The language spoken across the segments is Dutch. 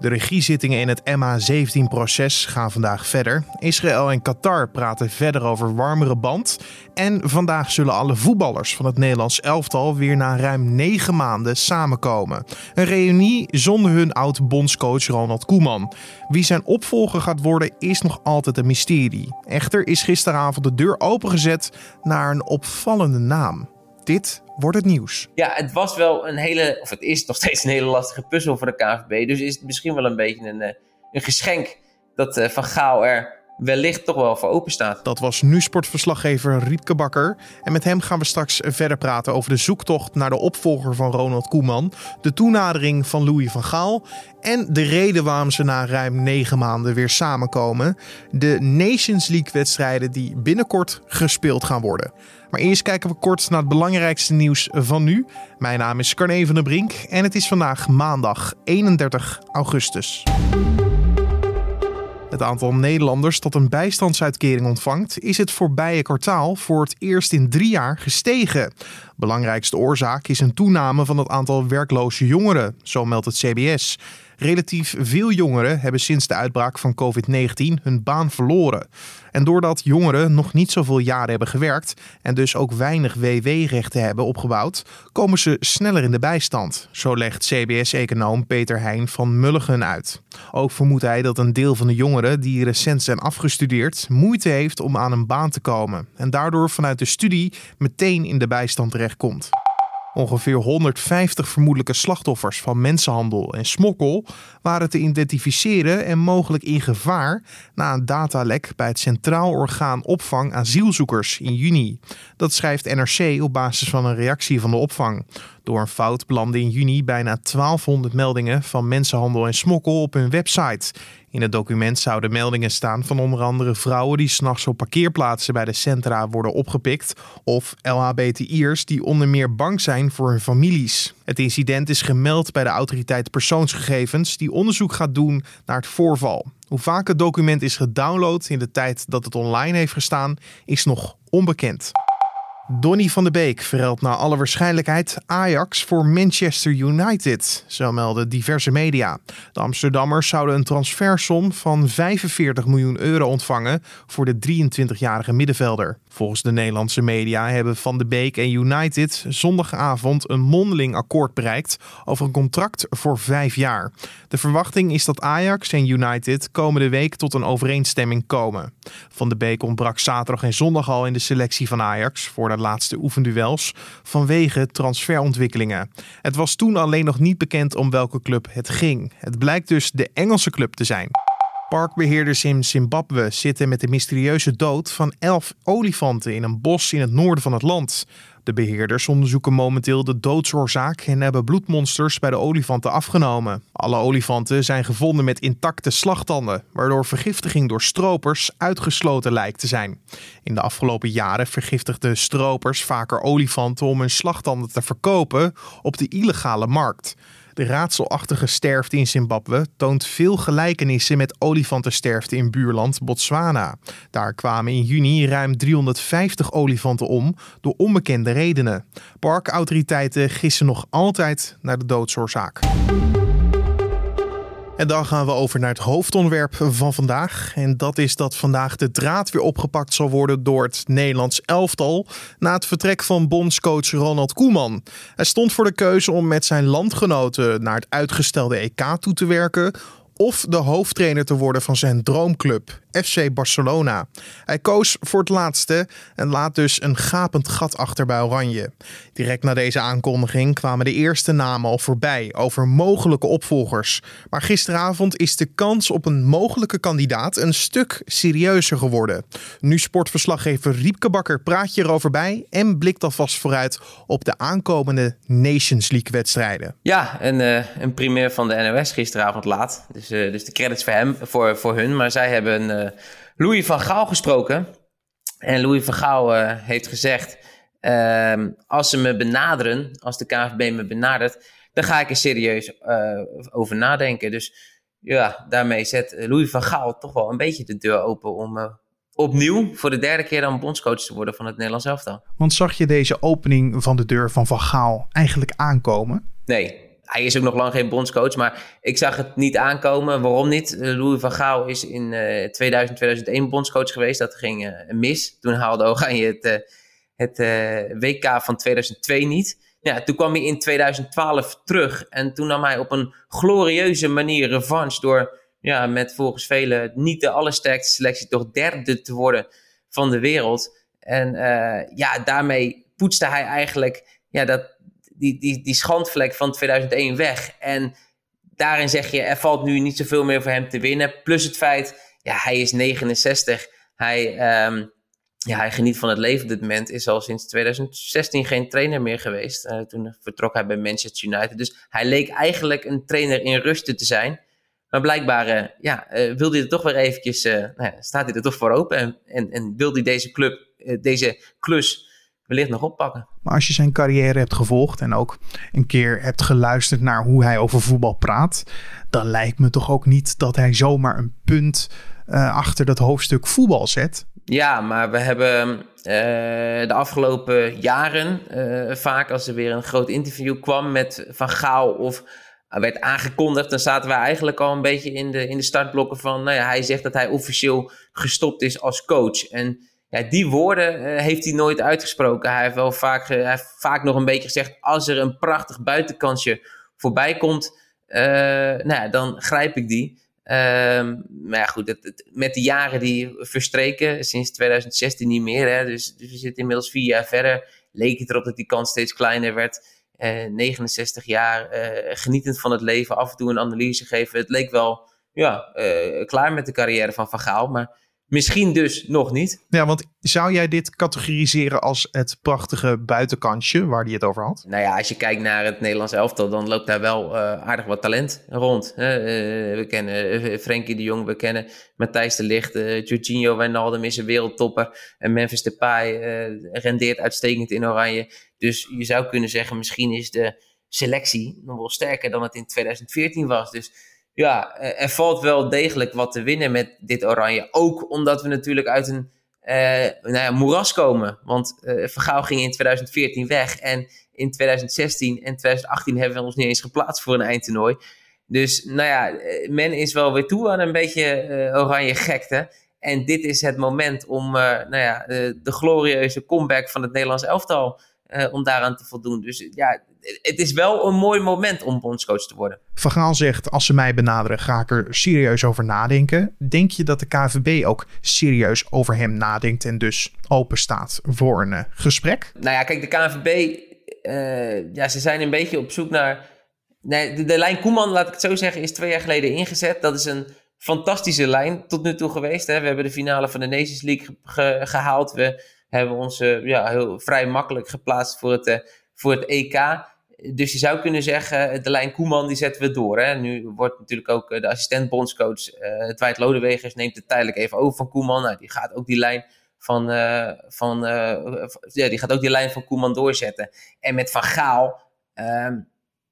De regiezittingen in het MH17-proces gaan vandaag verder. Israël en Qatar praten verder over warmere band. En vandaag zullen alle voetballers van het Nederlands elftal weer na ruim negen maanden samenkomen. Een reunie zonder hun oud-bondscoach Ronald Koeman. Wie zijn opvolger gaat worden is nog altijd een mysterie. Echter is gisteravond de deur opengezet naar een opvallende naam. Dit wordt het nieuws. Ja, het was wel een hele, of het is nog steeds een hele lastige puzzel voor de KVB. Dus is het misschien wel een beetje een, eh, een geschenk dat eh, Van Gaal er wellicht toch wel voor open staat. Dat was nu sportverslaggever Riepke Bakker. En met hem gaan we straks verder praten over de zoektocht naar de opvolger van Ronald Koeman. De toenadering van Louis van Gaal. En de reden waarom ze na ruim negen maanden weer samenkomen. De Nations League wedstrijden die binnenkort gespeeld gaan worden. Maar eerst kijken we kort naar het belangrijkste nieuws van nu. Mijn naam is Carne van der Brink en het is vandaag maandag 31 augustus. Het aantal Nederlanders dat een bijstandsuitkering ontvangt, is het voorbije kwartaal voor het eerst in drie jaar gestegen. Belangrijkste oorzaak is een toename van het aantal werkloze jongeren, zo meldt het CBS. Relatief veel jongeren hebben sinds de uitbraak van COVID-19 hun baan verloren. En doordat jongeren nog niet zoveel jaren hebben gewerkt en dus ook weinig WW-rechten hebben opgebouwd, komen ze sneller in de bijstand. Zo legt CBS-econoom Peter Heijn van Mulligen uit. Ook vermoedt hij dat een deel van de jongeren die recent zijn afgestudeerd moeite heeft om aan een baan te komen en daardoor vanuit de studie meteen in de bijstand terechtkomt. Ongeveer 150 vermoedelijke slachtoffers van mensenhandel en smokkel waren te identificeren en mogelijk in gevaar na een datalek bij het Centraal Orgaan Opvang Asielzoekers in juni. Dat schrijft NRC op basis van een reactie van de opvang. Door een fout belanden in juni bijna 1200 meldingen van mensenhandel en smokkel op hun website. In het document zouden meldingen staan van onder andere vrouwen die s'nachts op parkeerplaatsen bij de centra worden opgepikt of LHBTI'ers die onder meer bang zijn voor hun families. Het incident is gemeld bij de autoriteit persoonsgegevens die onderzoek gaat doen naar het voorval. Hoe vaak het document is gedownload in de tijd dat het online heeft gestaan is nog onbekend. Donny van de Beek verruilt naar alle waarschijnlijkheid Ajax voor Manchester United, zo melden diverse media. De Amsterdammers zouden een transfersom van 45 miljoen euro ontvangen voor de 23-jarige middenvelder. Volgens de Nederlandse media hebben Van de Beek en United zondagavond een mondeling akkoord bereikt over een contract voor vijf jaar. De verwachting is dat Ajax en United komende week tot een overeenstemming komen. Van de Beek ontbrak zaterdag en zondag al in de selectie van Ajax voor de laatste oefenduels vanwege transferontwikkelingen. Het was toen alleen nog niet bekend om welke club het ging. Het blijkt dus de Engelse club te zijn. Parkbeheerders in Zimbabwe zitten met de mysterieuze dood van elf olifanten in een bos in het noorden van het land. De beheerders onderzoeken momenteel de doodsoorzaak en hebben bloedmonsters bij de olifanten afgenomen. Alle olifanten zijn gevonden met intacte slagtanden, waardoor vergiftiging door stropers uitgesloten lijkt te zijn. In de afgelopen jaren vergiftigden stropers vaker olifanten om hun slagtanden te verkopen op de illegale markt. De raadselachtige sterfte in Zimbabwe toont veel gelijkenissen met olifantensterfte in buurland Botswana. Daar kwamen in juni ruim 350 olifanten om door onbekende redenen. Parkautoriteiten gissen nog altijd naar de doodsoorzaak. En dan gaan we over naar het hoofdonderwerp van vandaag. En dat is dat vandaag de draad weer opgepakt zal worden door het Nederlands elftal. Na het vertrek van bondscoach Ronald Koeman. Hij stond voor de keuze om met zijn landgenoten naar het uitgestelde EK toe te werken of de hoofdtrainer te worden van zijn droomclub, FC Barcelona. Hij koos voor het laatste en laat dus een gapend gat achter bij Oranje. Direct na deze aankondiging kwamen de eerste namen al voorbij over mogelijke opvolgers. Maar gisteravond is de kans op een mogelijke kandidaat een stuk serieuzer geworden. Nu sportverslaggever Riepke Bakker praat je erover bij en blikt alvast vooruit op de aankomende Nations League wedstrijden. Ja, een, uh, een primeur van de NOS gisteravond laat. Dus dus, dus de credits voor hem, voor, voor hun. Maar zij hebben uh, Louis van Gaal gesproken. En Louis van Gaal uh, heeft gezegd: uh, als ze me benaderen, als de KVB me benadert, dan ga ik er serieus uh, over nadenken. Dus ja, daarmee zet Louis van Gaal toch wel een beetje de deur open om opnieuw voor de derde keer dan bondscoach te worden van het Nederlands elftal. Want zag je deze opening van de deur van Van Gaal eigenlijk aankomen? Nee, hij is ook nog lang geen bondscoach, maar ik zag het niet aankomen. Waarom niet? Louis van Gaal is in 2000, 2001 bondscoach geweest. Dat ging mis. Toen haalde Oranje het, het WK van 2002 niet. Ja, toen kwam hij in 2012 terug en toen nam hij op een glorieuze manier revanche door ja, met volgens velen niet de allersterkste selectie toch derde te worden van de wereld. En uh, ja, daarmee poetste hij eigenlijk ja, dat, die, die, die schandvlek van 2001 weg. En daarin zeg je, er valt nu niet zoveel meer voor hem te winnen. Plus het feit, ja, hij is 69. Hij, um, ja, hij geniet van het leven op dit moment. Is al sinds 2016 geen trainer meer geweest. Uh, toen vertrok hij bij Manchester United. Dus hij leek eigenlijk een trainer in rusten te zijn. Maar blijkbaar uh, ja, uh, wil hij er toch weer eventjes, nou ja, staat hij er toch voor open. En, en, en wil hij deze club, deze klus wellicht nog oppakken. Maar als je zijn carrière hebt gevolgd en ook een keer hebt geluisterd naar hoe hij over voetbal praat, dan lijkt me toch ook niet dat hij zomaar een punt achter dat hoofdstuk voetbal zet. Ja, maar we hebben de afgelopen jaren vaak als er weer een groot interview kwam met Van Gaal of werd aangekondigd, dan zaten wij eigenlijk al een beetje in de, in de startblokken van, nou ja, hij zegt dat hij officieel gestopt is als coach. En ja, die woorden uh, heeft hij nooit uitgesproken. Hij heeft wel vaak, hij heeft vaak nog een beetje gezegd, als er een prachtig buitenkansje voorbij komt, uh, nou ja, dan grijp ik die. Ehm, maar ja, goed, met de jaren die verstreken, sinds 2016 niet meer, hè, dus, dus we zitten inmiddels vier jaar verder, leek het erop dat die kans steeds kleiner werd. 69 eh, jaar, eh, genietend van het leven, af en toe een analyse geven. Het leek wel ja, eh, klaar met de carrière van Van Gaal, maar Misschien dus nog niet. Ja, want zou jij dit categoriseren als het prachtige buitenkansje waar hij het over had? Nou ja, als je kijkt naar het Nederlands elftal, dan loopt daar wel aardig wat talent rond. we kennen Frenkie de Jong, we kennen Matthijs de Ligt, Jorginho Wijnaldum is een wereldtopper. En Memphis Depay rendeert uitstekend in Oranje. Dus je zou kunnen zeggen, misschien is de selectie nog wel sterker dan het in 2014 was. Dus ja, er valt wel degelijk wat te winnen met dit Oranje. Ook omdat we natuurlijk uit een uh, nou ja, moeras komen. Want uh, Vergaal ging in 2014 weg. En in 2016 en 2018 hebben we ons niet eens geplaatst voor een eindtoernooi. Dus nou ja, eh, men is wel weer toe aan een beetje oranje gekte. En dit is het moment om nou ja, de glorieuze comeback van het Nederlands elftal uh, om daaraan te voldoen. Dus ja, het is wel een mooi moment om bondscoach te worden. Van Gaal zegt, als ze mij benaderen, ga ik er serieus over nadenken. Denk je dat de KVB ook serieus over hem nadenkt en dus open staat voor een uh, gesprek? Nou ja, kijk, de KVB, uh, eh, ja, ze zijn een beetje op zoek naar... Nee, de, de lijn Koeman, laat ik het zo zeggen, is twee jaar geleden ingezet. Dat is een fantastische lijn tot nu toe geweest. Hè. We hebben de finale van de Nations League ge gehaald. We hebben ons uh, ja, heel vrij makkelijk geplaatst voor het, uh, voor het EK. Dus je zou kunnen zeggen, de lijn Koeman die zetten we door. Hè. Nu wordt natuurlijk ook eh, de assistent bondscoach uh, Dwight Lodewegers neemt het tijdelijk even over van Koeman. Nou, die gaat ook die lijn van, van ja, die gaat ook die lijn van Koeman doorzetten. En met Van Gaal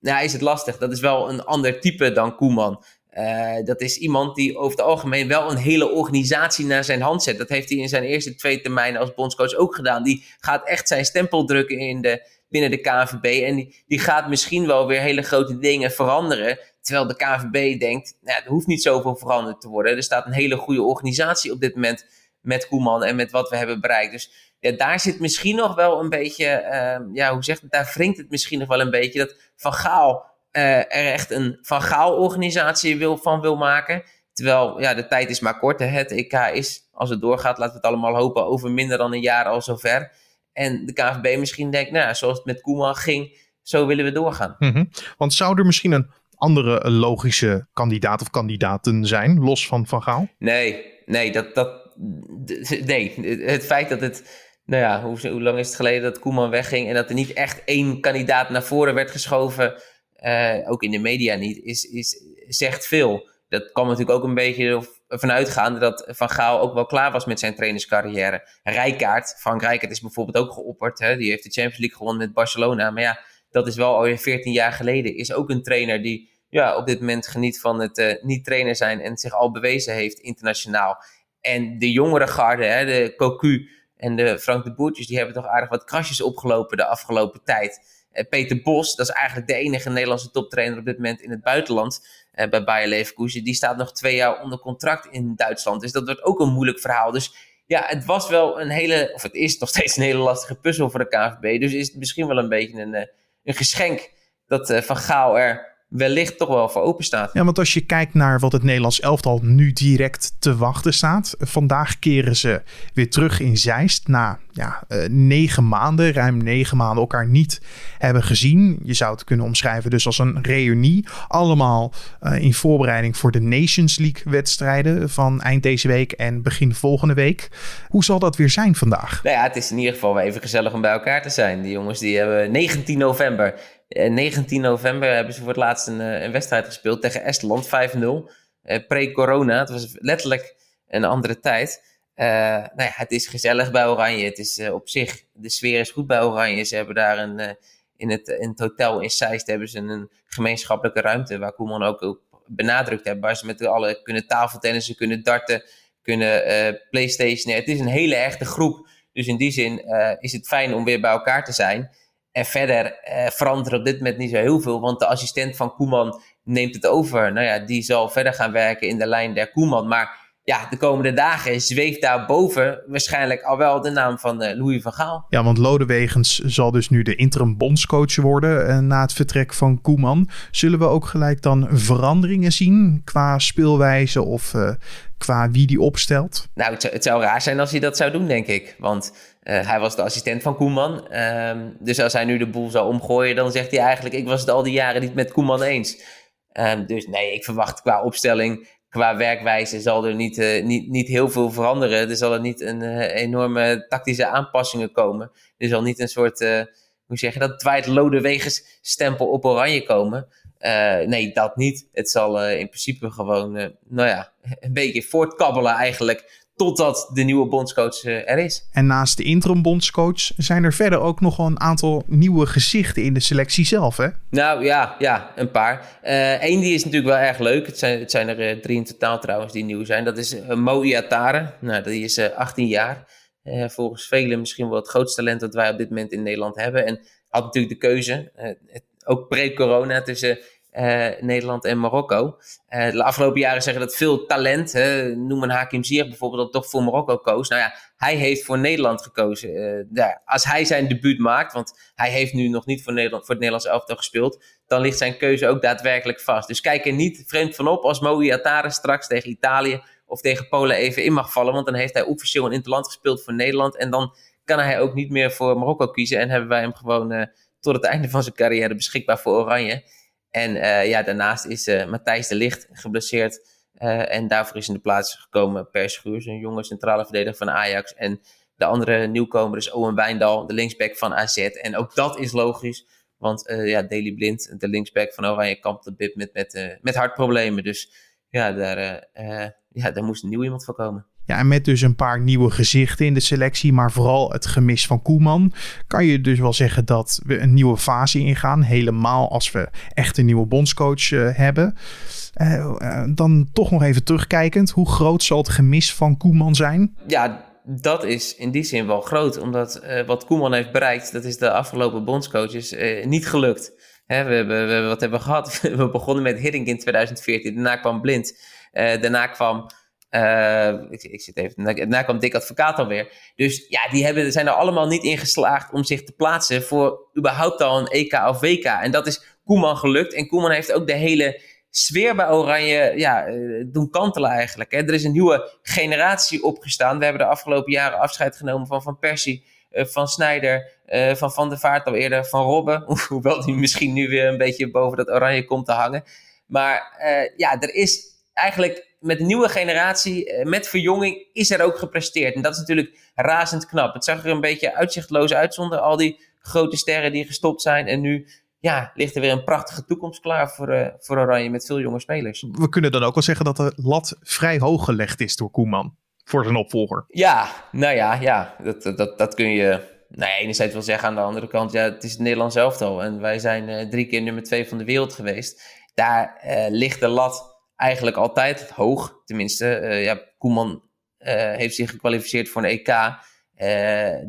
nou, is het lastig. Dat is wel een ander type dan Koeman. Uh, dat is iemand die over het algemeen wel een hele organisatie naar zijn hand zet. Dat heeft hij in zijn eerste twee termijnen als bondscoach ook gedaan. Die gaat echt zijn stempel drukken in de, binnen de KNVB. En die, die gaat misschien wel weer hele grote dingen veranderen. Terwijl de KNVB denkt, nou, er hoeft niet zoveel veranderd te worden. Er staat een hele goede organisatie op dit moment met Koeman en met wat we hebben bereikt. Dus ja, daar zit misschien nog wel een beetje, uh, ja, hoe zegt het, daar wringt het misschien nog wel een beetje dat Van Gaal uh, er echt een Van Gaal-organisatie wil, van wil maken. Terwijl ja, de tijd is maar kort. Het EK is, als het doorgaat, laten we het allemaal hopen, over minder dan een jaar al zover. En de KVB misschien denkt, nou, zoals het met Koeman ging, zo willen we doorgaan. Mm -hmm. Want zou er misschien een andere logische kandidaat of kandidaten zijn, los van Van Gaal? Nee, nee, dat, dat, nee. Het feit dat het, nou ja, hoe, hoe lang is het geleden dat Koeman wegging en dat er niet echt één kandidaat naar voren werd geschoven ook in de media niet, is, is, zegt veel. Dat kwam natuurlijk ook een beetje vanuit gaan dat Van Gaal ook wel klaar was met zijn trainerscarrière. Rijkaard, Frank Rijkaard is bijvoorbeeld ook geopperd. Hè? Die heeft de Champions League gewonnen met Barcelona. Maar ja, dat is wel alweer 14 jaar geleden. Is ook een trainer die ja, op dit moment geniet van het uh, niet trainer zijn en zich al bewezen heeft internationaal. En de jongere garde, hè, de Cocu en de Frank de Boertjes, die hebben toch aardig wat krasjes opgelopen de afgelopen tijd. Peter Bos, dat is eigenlijk de enige Nederlandse toptrainer op dit moment in het buitenland bij Bayer Leverkusen. Die staat nog twee jaar onder contract in Duitsland. Dus dat wordt ook een moeilijk verhaal. Dus ja, het was wel een hele, of het is nog steeds een hele lastige puzzel voor de KVB. Dus is het misschien wel een beetje een, een geschenk dat Van Gaal er wellicht toch wel voor open staat. Ja, want als je kijkt naar wat het Nederlands elftal nu direct te wachten staat. Vandaag keren ze weer terug in Zeist na ja, uh, negen maanden, ruim negen maanden elkaar niet hebben gezien. Je zou het kunnen omschrijven dus als een reunie. Allemaal uh, in voorbereiding voor de Nations League wedstrijden van eind deze week en begin volgende week. Hoe zal dat weer zijn vandaag? Nou ja, het is in ieder geval wel even gezellig om bij elkaar te zijn. Die jongens die hebben 19 november 19 eh, november hebben ze voor het laatst een, een wedstrijd gespeeld tegen Estland, 5-0. Pre-corona, het was letterlijk een andere tijd. Uh, nou ja, het is gezellig bij Oranje. Het is op zich, de sfeer is goed bij Oranje. Ze hebben daar een, in, het, in het hotel in Zeist hebben ze een gemeenschappelijke ruimte, waar Koeman ook, benadrukt heeft, waar ze met alle kunnen tafeltennissen, kunnen darten, kunnen Playstation. Het is een hele echte groep. Dus in die zin is het fijn om weer bij elkaar te zijn. En verder verandert op dit moment niet zo heel veel, want de assistent van Koeman neemt het over. Nou ja, die zal verder gaan werken in de lijn der Koeman. Maar ja, de komende dagen zweeft daar boven waarschijnlijk al wel de naam van uh, Louis van Gaal. Ja, want Lodewegens zal dus nu de interim bondscoach worden uh, na het vertrek van Koeman. Zullen we ook gelijk dan veranderingen zien qua speelwijze of uh, qua wie die opstelt? Nou, het, het, zou raar zijn als hij dat zou doen, denk ik. Want hij was de assistent van Koeman. Um, dus als hij nu de boel zou omgooien, dan zegt hij eigenlijk... ik was het al die jaren niet met Koeman eens. Um, dus nee, ik verwacht qua opstelling qua werkwijze zal er niet, uh, niet, niet heel veel veranderen. Er zal er niet een uh, enorme tactische aanpassingen komen. Er zal niet een soort, hoe zeg je dat, Dwight Lodewegens stempel op oranje komen. nee, dat niet. Het zal in principe gewoon, nou ja, een beetje voortkabbelen eigenlijk totdat de nieuwe bondscoach uh, er is. En naast de interim bondscoach zijn er verder ook nog wel een aantal nieuwe gezichten in de selectie zelf, hè? Nou ja, ja een paar. Eén uh, die is natuurlijk wel erg leuk. Het zijn, het zijn er uh, drie in totaal trouwens die nieuw zijn. Dat is uh, Mo Iatare. Nou, die is 18 jaar. volgens velen misschien wel het grootste talent dat wij op dit moment in Nederland hebben. En had natuurlijk de keuze, ook pre-corona, tussen uh, Nederland en Marokko. Uh, de afgelopen jaren zeggen dat veel talent, hè, noem een Hakim Ziyech bijvoorbeeld, dat toch voor Marokko koos. Nou ja, hij heeft voor Nederland gekozen. Uh, ja, als hij zijn debuut maakt, want hij heeft nu nog niet voor, Nederland, voor het Nederlands elftal gespeeld, dan ligt zijn keuze ook daadwerkelijk vast. Dus kijk er niet vreemd van op als Mo Iatare straks tegen Italië of tegen Polen even in mag vallen, want dan heeft hij officieel een interland gespeeld voor Nederland en dan kan hij ook niet meer voor Marokko kiezen en hebben wij hem gewoon tot het einde van zijn carrière beschikbaar voor Oranje. En uh, ja, daarnaast is uh, Matthijs de Licht geblesseerd. Uh, en daarvoor is in de plaats gekomen Per Schuurs, een jonge centrale verdediger van Ajax. En de andere nieuwkomer is Owen Wijndal, de linksback van AZ. En ook dat is logisch, want ja, Daley Blind, de linksback van Oranje, kampt op dit met, met, met hartproblemen. Dus ja daar, ja, daar moest een nieuw iemand voor komen. Ja, en met dus een paar nieuwe gezichten in de selectie, maar vooral het gemis van Koeman, kan je dus wel zeggen dat we een nieuwe fase ingaan. Helemaal als we echt een nieuwe bondscoach uh, hebben. Uh, dan toch nog even terugkijkend, hoe groot zal het gemis van Koeman zijn? Ja, dat is in die zin wel groot, omdat wat Koeman heeft bereikt, dat is de afgelopen bondscoaches niet gelukt. Hè, we, hebben, we wat hebben we gehad? we begonnen met Hiddink in 2014, daarna kwam Blind, daarna kwam uh, ik, ik, zit even. Daarna kwam Dick Advocaat alweer. Dus ja, die hebben, zijn er allemaal niet in geslaagd om zich te plaatsen voor überhaupt al een EK of WK. En dat is Koeman gelukt. En Koeman heeft ook de hele sfeer bij Oranje ja, uh, doen kantelen eigenlijk. Hè. Er is een nieuwe generatie opgestaan. We hebben de afgelopen jaren afscheid genomen van Van Persie, uh, van Snijder, van Van der Vaart al eerder, van Robben. Hoewel die misschien nu weer een beetje boven dat Oranje komt te hangen. Maar ja, er is eigenlijk met nieuwe generatie, eh, met verjonging, is er ook gepresteerd. En dat is natuurlijk razend knap. Het zag er een beetje uitzichtloos uit zonder al die grote sterren die gestopt zijn. En nu ja, ligt er weer een prachtige toekomst klaar voor, uh, voor Oranje met veel jonge spelers. We kunnen dan ook wel zeggen dat de lat vrij hoog gelegd is door Koeman voor zijn opvolger. Ja, nou ja, ja dat, dat, dat kun je nou, enerzijds wel zeggen. Aan de andere kant, ja, het is het Nederlands elftal. En wij zijn uh, drie keer nummer twee van de wereld geweest. Daar uh, ligt de lat eigenlijk altijd hoog. Tenminste, uh, ja, Koeman uh, heeft zich gekwalificeerd voor een EK.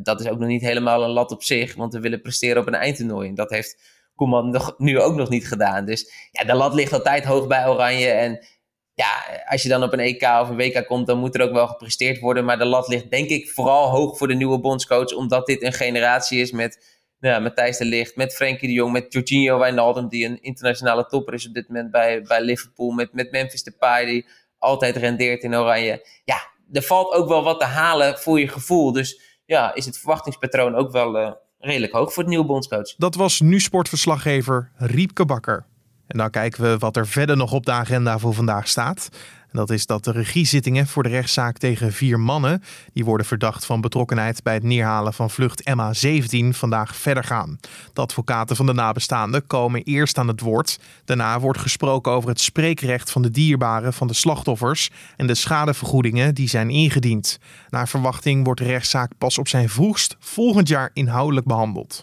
dat is ook nog niet helemaal een lat op zich, want we willen presteren op een eindtoernooi. En dat heeft Koeman nog, nu ook nog niet gedaan. Dus ja, de lat ligt altijd hoog bij Oranje. En ja, als je dan op een EK of een WK komt, dan moet er ook wel gepresteerd worden. Maar de lat ligt denk ik vooral hoog voor de nieuwe bondscoach, omdat dit een generatie is met ja, Matthijs de Ligt, met Frenkie de Jong, met Jorginho Wijnaldum, die een internationale topper is op dit moment bij, bij Liverpool, met, met Memphis Depay, die altijd rendeert in Oranje. Ja, er valt ook wel wat te halen voor je gevoel. Dus ja, is het verwachtingspatroon ook wel uh, redelijk hoog voor de nieuwe bondscoach. Dat was nu sportverslaggever Riepke Bakker. En dan kijken we wat er verder nog op de agenda voor vandaag staat. Dat is dat de regiezittingen voor de rechtszaak tegen vier mannen, die worden verdacht van betrokkenheid bij het neerhalen van vlucht MH17, vandaag verder gaan. De advocaten van de nabestaanden komen eerst aan het woord. Daarna wordt gesproken over het spreekrecht van de dierbaren van de slachtoffers en de schadevergoedingen die zijn ingediend. Naar verwachting wordt de rechtszaak pas op zijn vroegst volgend jaar inhoudelijk behandeld.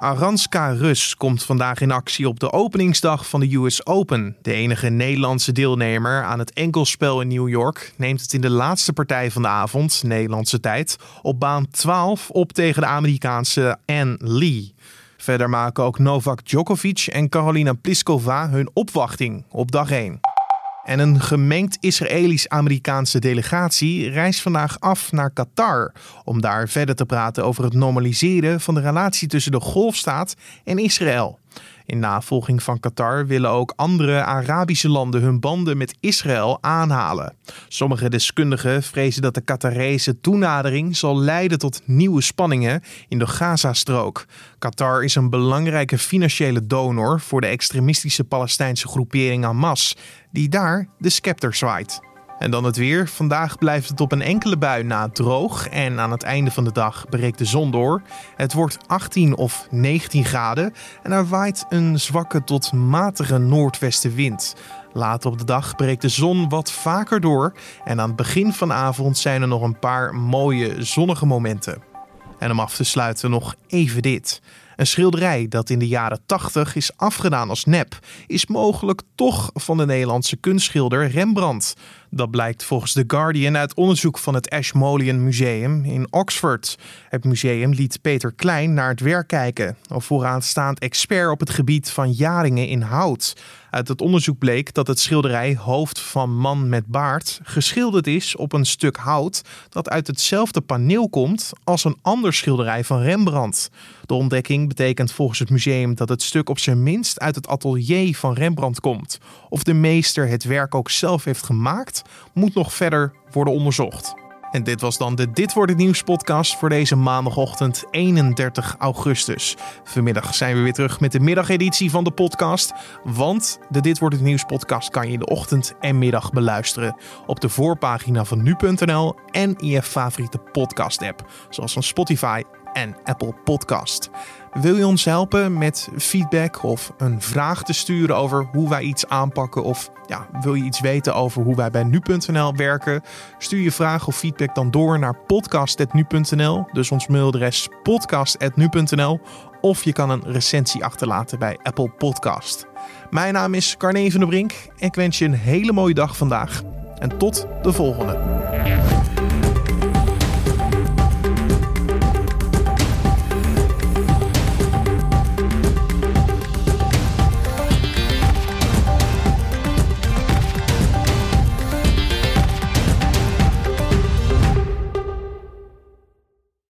Aranska Rus komt vandaag in actie op de openingsdag van de US Open. De enige Nederlandse deelnemer aan het enkelspel in New York neemt het in de laatste partij van de avond, Nederlandse tijd, op baan 12 op tegen de Amerikaanse Anne Lee. Verder maken ook Novak Djokovic en Carolina Pliskova hun opwachting op dag 1. En een gemengd Israëlisch-Amerikaanse delegatie reist vandaag af naar Qatar om daar verder te praten over het normaliseren van de relatie tussen de Golfstaat en Israël. In navolging van Qatar willen ook andere Arabische landen hun banden met Israël aanhalen. Sommige deskundigen vrezen dat de Qatarese toenadering zal leiden tot nieuwe spanningen in de Gazastrook. Qatar is een belangrijke financiële donor voor de extremistische Palestijnse groepering Hamas, die daar de scepter zwaait. En dan het weer. Vandaag blijft het op een enkele bui na droog en aan het einde van de dag breekt de zon door. Het wordt 18 of 19 graden en er waait een zwakke tot matige noordwestenwind. Later op de dag breekt de zon wat vaker door en aan het begin van avond zijn er nog een paar mooie zonnige momenten. En om af te sluiten nog even dit. Een schilderij dat in de jaren 80 is afgedaan als nep, is mogelijk toch van de Nederlandse kunstschilder Rembrandt. Dat blijkt volgens The Guardian uit onderzoek van het Ashmolean Museum in Oxford. Het museum liet Peter Klein naar het werk kijken, een vooraanstaand expert op het gebied van jaringen in hout. Uit het onderzoek bleek dat het schilderij Hoofd van Man met Baard geschilderd is op een stuk hout dat uit hetzelfde paneel komt als een ander schilderij van Rembrandt. De ontdekking betekent volgens het museum dat het stuk op zijn minst uit het atelier van Rembrandt komt. Of de meester het werk ook zelf heeft gemaakt, moet nog verder worden onderzocht. En dit was dan de Dit wordt het nieuws podcast voor deze maandagochtend 31 augustus. Vanmiddag zijn we weer terug met de middageditie van de podcast. Want de Dit wordt het nieuws podcast kan je in de ochtend en middag beluisteren op de voorpagina van nu.nl en in je favoriete podcast app, zoals van Spotify en Apple Podcast. Wil je ons helpen met feedback of een vraag te sturen over hoe wij iets aanpakken? Of ja, wil je iets weten over hoe wij bij nu.nl werken? Stuur je vraag of feedback dan door naar podcast.nu.nl. Dus ons mailadres podcast.nu.nl. Of je kan een recensie achterlaten bij Apple Podcast. Mijn naam is Carne van der Brink. Ik wens je een hele mooie dag vandaag. En tot de volgende.